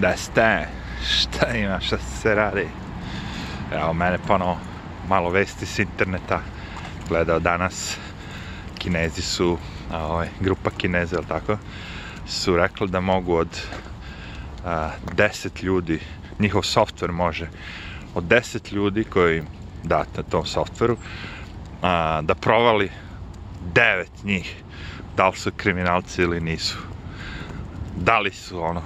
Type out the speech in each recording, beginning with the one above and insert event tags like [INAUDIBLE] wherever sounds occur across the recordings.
Da ste, šta ima, šta se radi? Evo, mene ponovo malo vesti s interneta gledao danas. Kinezi su, ovaj, grupa Kineza, ili tako, su rekli da mogu od a, 10 ljudi, njihov software može, od 10 ljudi koji date na tom softveru, a, da provali 9 njih, da li su kriminalci ili nisu. Da li su ono,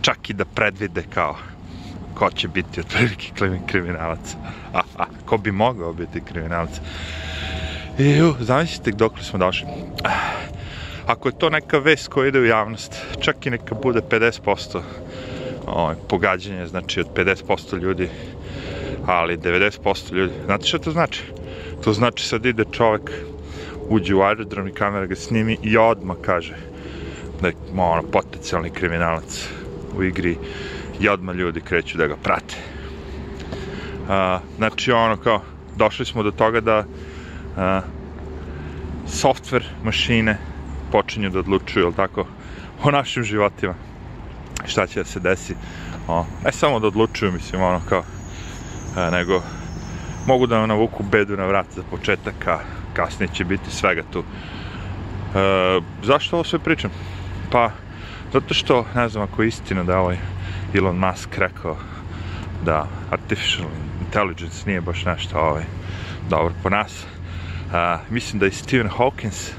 čak i da predvide kao ko će biti otprilike kriminalac. A, ko bi mogao biti kriminalac. I u, zamislite dok li smo došli. Ako je to neka vest koja ide u javnost, čak i neka bude 50% ovaj, pogađanje, znači od 50% ljudi, ali 90% ljudi. Znate što to znači? To znači sad ide čovek, uđe u aerodrom i kamera ga snimi i odmah kaže je ono, potencijalni kriminalac u igri i odmah ljudi kreću da ga prate. A, znači ono kao, došli smo do toga da a, software mašine počinju da odlučuju, jel tako, o našim životima. Šta će da se desi. O, ne samo da odlučuju, mislim, ono kao, a, nego mogu da nam navuku bedu na vrat za početak, a kasnije će biti svega tu. E, zašto ovo sve pričam? Pa, zato što, ne znam ako je istina da ovaj Elon Musk rekao da artificial intelligence nije baš nešto ovaj, dobro po nas. A, mislim da i Stephen Hawkins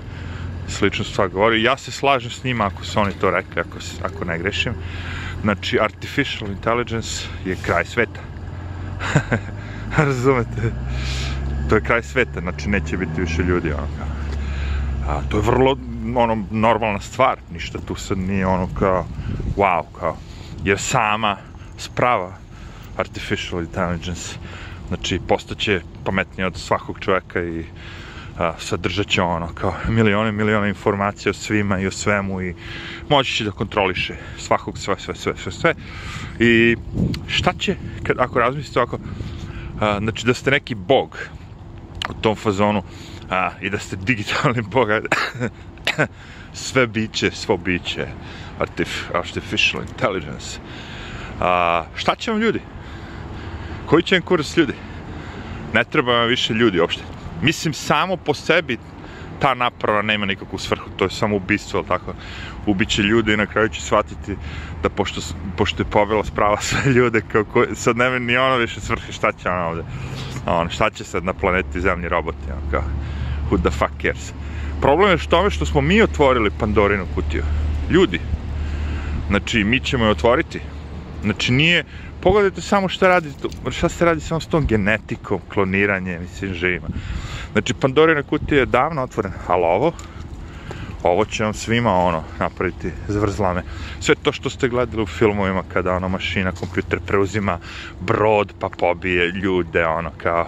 slično stvar govori. Ja se slažem s njima ako su oni to rekli, ako, ako ne grešim. Znači, artificial intelligence je kraj sveta. [LAUGHS] Razumete? To je kraj sveta, znači neće biti više ljudi, ono. A, to je vrlo, ono, normalna stvar, ništa tu sad nije ono kao, wow, kao, jer sama sprava artificial intelligence, znači postaće pametnije od svakog čoveka i a, sadržat će ono kao milione, milione informacija o svima i o svemu i moći će da kontroliše svakog sve, sve, sve, sve, sve. I šta će, kad, ako razmislite ovako, a, znači da ste neki bog u tom fazonu a, i da ste digitalni bog, [LAUGHS] sve biće, svo biće, artif, artificial intelligence. A, šta će vam ljudi? Koji će vam kurs ljudi? Ne treba vam više ljudi uopšte. Mislim, samo po sebi ta naprava nema nikakvu svrhu, to je samo ubistvo, ali tako, ubiće ljude i na kraju će shvatiti da pošto, pošto je povela sprava sve [LAUGHS] ljude, kao ko, sad nema ni ono više svrhe, šta će ono ovde, ono, šta će sad na planeti zemlji roboti, ono, kao, who the fuck cares. Problem je što tome što smo mi otvorili Pandorinu kutiju, ljudi, znači mi ćemo je otvoriti, znači nije, pogledajte samo šta radi, šta se radi samo s tom genetikom, kloniranje, mislim, živima. Znači, Pandorina kutija je davno otvorena, ali ovo, ovo će vam svima, ono, napraviti zvrzlame. Sve to što ste gledali u filmovima, kada, ono, mašina, kompjuter preuzima brod, pa pobije ljude, ono, kao,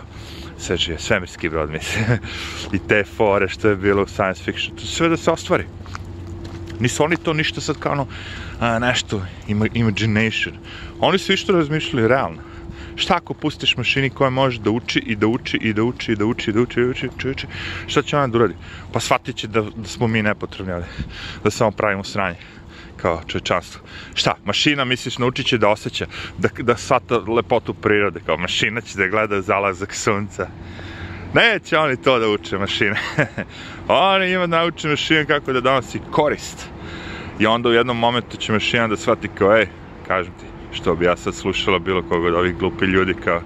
sve žive, svemirski brod, mislim, [LAUGHS] i te fore što je bilo u science fiction, to sve da se ostvari. Nisu oni to ništa sad kao ono, a, nešto, ima, imagination. Oni su išto razmišljali realno. Šta ako pustiš mašini koja može da uči i da uči i da uči i da uči i da uči i da uči, uči, uči, šta će ona da uradi? Pa shvatit će da, da smo mi nepotrebni ovde, da samo pravimo sranje kao čovečanstvo. Šta, mašina misliš naučit će da osjeća, da, da svata lepotu prirode, kao mašina će da gleda zalazak sunca. Neće oni to da uče mašine. [LAUGHS] oni ima da nauče mašine kako da donosi korist. I onda u jednom momentu će mašina da shvati kao, ej, kažem ti, što bi ja sad slušala bilo koga od ovih glupi ljudi kao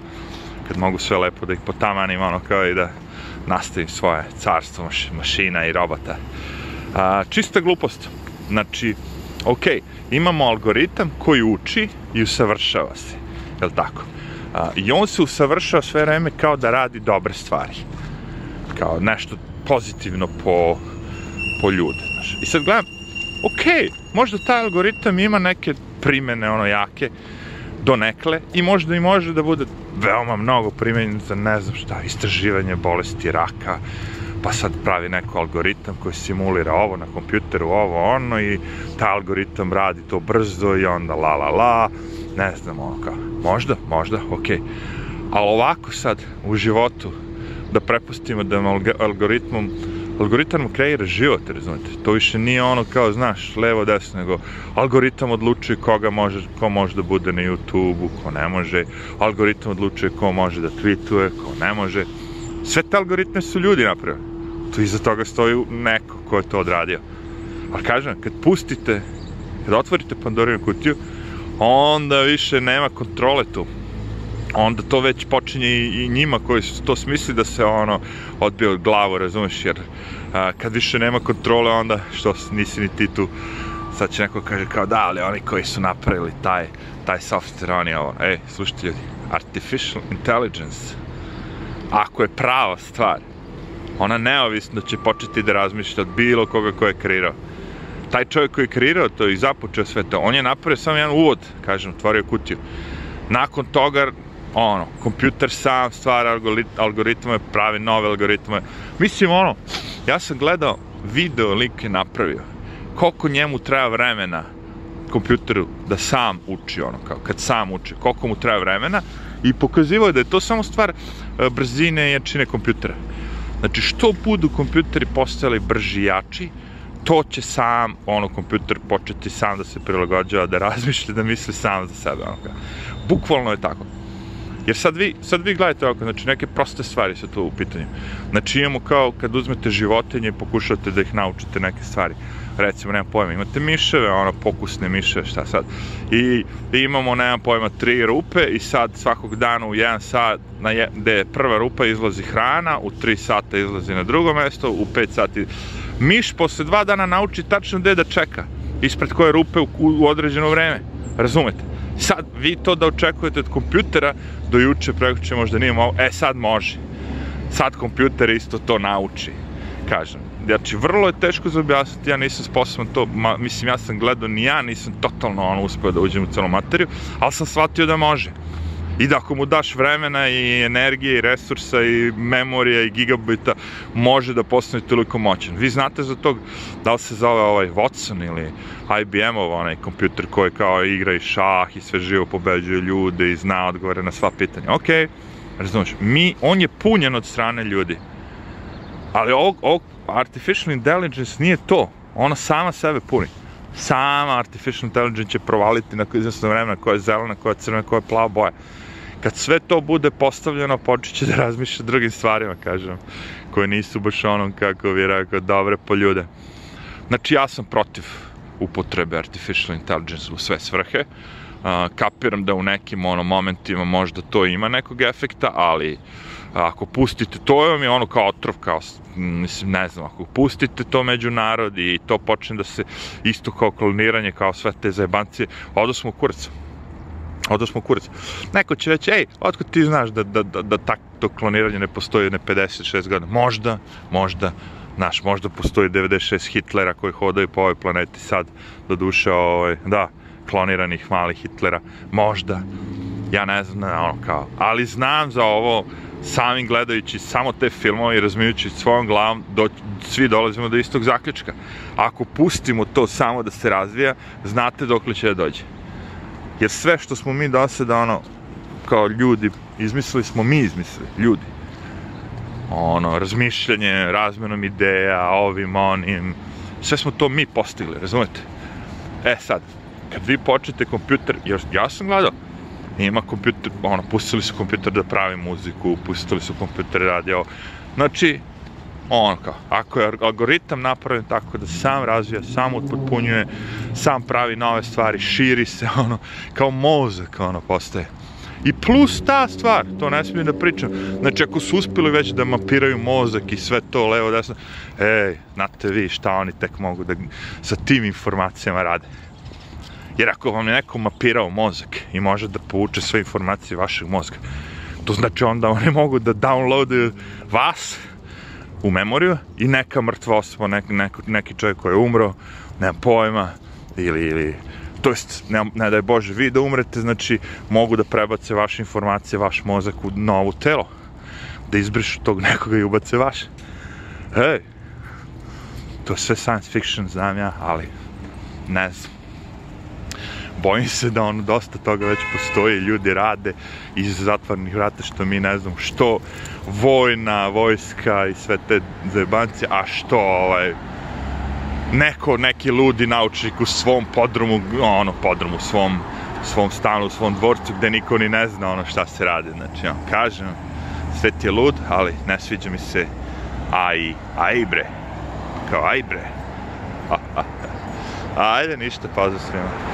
kad mogu sve lepo da ih potamanim ono kao i da nastavim svoje carstvo maš mašina i robota. A, čista glupost. Znači, ok, imamo algoritam koji uči i usavršava se. Je tako? A, I on se usavršava sve vreme kao da radi dobre stvari. Kao nešto pozitivno po, po ljude. Znaš. I sad gledam, ok, možda taj algoritam ima neke primene ono jake donekle i možda i može da bude veoma mnogo primenjen za ne znam šta, istraživanje bolesti raka, pa sad pravi neko algoritam koji simulira ovo na kompjuteru, ovo ono i taj algoritam radi to brzo i onda la la la, ne znam ono kao, možda, možda, ok. Ali ovako sad u životu da prepustimo da algoritmom algoritam kreira život, razumete? To više nije ono kao, znaš, levo, desno, nego algoritam odlučuje koga može, ko može da bude na YouTube-u, ko ne može, algoritam odlučuje ko može da tweetuje, ko ne može. Sve te algoritme su ljudi napravili. Tu iza toga stoji neko ko je to odradio. Ali kažem, kad pustite, kad otvorite Pandorinu kutiju, onda više nema kontrole tu onda to već počinje i, i njima koji su to smisli da se ono odbije od glavu, razumeš, jer a, kad više nema kontrole onda što nisi ni ti tu sad će neko kaže kao da, ali oni koji su napravili taj, taj software, oni ovo, ej, slušajte ljudi, artificial intelligence, ako je prava stvar, ona neovisno će početi da razmišlja od bilo koga ko je kreirao. Taj čovjek koji je kreirao to i započeo sve to, on je napravio samo jedan uvod, kažem, otvorio kutiju. Nakon toga ono, kompjuter sam stvara algoritme, pravi nove algoritme. Mislim, ono, ja sam gledao video lik je napravio. Koliko njemu treba vremena kompjuteru da sam uči, ono, kao, kad sam uči, koliko mu treba vremena i pokazivao da je to samo stvar e, brzine i jačine kompjutera. Znači, što budu kompjuteri postajali brži i jači, to će sam, ono, kompjuter početi sam da se prilagođava, da razmišlja, da misli sam za sebe, ono, kao. Bukvalno je tako. Jer sad vi, sad vi gledajte ovako, znači neke proste stvari su tu u pitanju. Znači imamo kao kad uzmete životinje i pokušate da ih naučite neke stvari. Recimo, nemam pojma, imate miševe, ono, pokusne miševe, šta sad. I, i imamo, nemam pojma, tri rupe i sad svakog dana u jedan sat, na je, gde je prva rupa izlazi hrana, u tri sata izlazi na drugo mesto, u pet sati... Miš posle dva dana nauči tačno gde da čeka, ispred koje rupe u, u određeno vreme. Razumete? Sad, vi to da očekujete od kompjutera, do juče, prekuće možda nije mogo, e sad može. Sad kompjuter isto to nauči, kažem. Znači, vrlo je teško za objasniti, ja nisam sposoban to, ma, mislim, ja sam gledao, ni ja nisam totalno ono uspeo da uđem u celu materiju, ali sam shvatio da može. I da ako mu daš vremena i energije i resursa i memorija i gigabita, može da postane toliko moćan. Vi znate za tog, da li se zove ovaj Watson ili IBM-ov onaj kompjuter koji kao igra i šah i sve živo pobeđuje ljude i zna odgovore na sva pitanja. Ok, razumiješ, mi, on je punjen od strane ljudi. Ali ovog, ovog artificial intelligence nije to. Ona sama sebe puni sama artificial intelligence će provaliti na iznosno vremena koja je zelena, koja je crvena, koja je plava boja kad sve to bude postavljeno, počet da razmišlja drugim stvarima, kažem, koje nisu baš onom, kako bi rekao, dobre po ljude. Znači, ja sam protiv upotrebe artificial intelligence u sve svrhe. Uh, kapiram da u nekim ono, momentima možda to ima nekog efekta, ali ako pustite, to vam je ono kao otrov, kao, mislim, ne znam, ako pustite to među narod i to počne da se isto kao kloniranje, kao sve te zajebancije, odosmo kuraca Odo smo kurac. Neko će reći, ej, otkud ti znaš da, da, da, da takto kloniranje ne postoji ne 56 godina? Možda, možda, znaš, možda postoji 96 Hitlera koji hodaju po ovoj planeti sad, do duše, ovaj, da, kloniranih malih Hitlera, možda, ja ne znam, ono kao, ali znam za ovo, samim gledajući samo te filmove i razmijući svojom glavom, do, svi dolazimo do istog zaključka. Ako pustimo to samo da se razvija, znate dokle će da dođe. Jer sve što smo mi do sada, ono, kao ljudi, izmislili smo mi izmislili, ljudi. Ono, razmišljanje, razmenom ideja, ovim, onim, sve smo to mi postigli, razumete? E sad, kad vi počnete kompjuter, jer ja sam gledao, ima kompjuter, ono, pustili su kompjuter da pravi muziku, pustili su kompjuter da radi. Znači, ono kao, ako je algoritam napravljen tako da sam razvija, sam utpotpunjuje, sam pravi nove stvari, širi se, [LAUGHS] ono, kao mozak, ono, postaje. I plus ta stvar, to ne smijem da pričam, znači ako su uspili već da mapiraju mozak i sve to levo, desno, ej, znate vi šta oni tek mogu da sa tim informacijama rade. Jer ako vam je neko mapirao mozak i može da povuče sve informacije vašeg mozga, to znači onda oni mogu da downloaduju vas, u memoriju i neka mrtva osoba, nek, neko, neki čovjek koji je umro, nema pojma, ili, ili to jest, ne, ne daj Bože, vi da umrete, znači mogu da prebace vaše informacije, vaš mozak u novo telo, da izbrišu tog nekoga i ubace vaše. Hej, to je sve science fiction, znam ja, ali ne znam. Bojim se da ono dosta toga već postoji, ljudi rade iz zatvornih vrata što mi ne znam što, vojna, vojska i sve te zajebancije, a što ovaj, neko, neki ludi naučnik u svom podrumu, ono, podrumu, svom, svom stanu, u svom dvorcu, gde niko ni ne zna ono šta se radi, znači, ono, kažem, svet je lud, ali ne sviđa mi se aj, aj bre, kao aj bre, [LAUGHS] Ajde, ništa, pozdrav svima.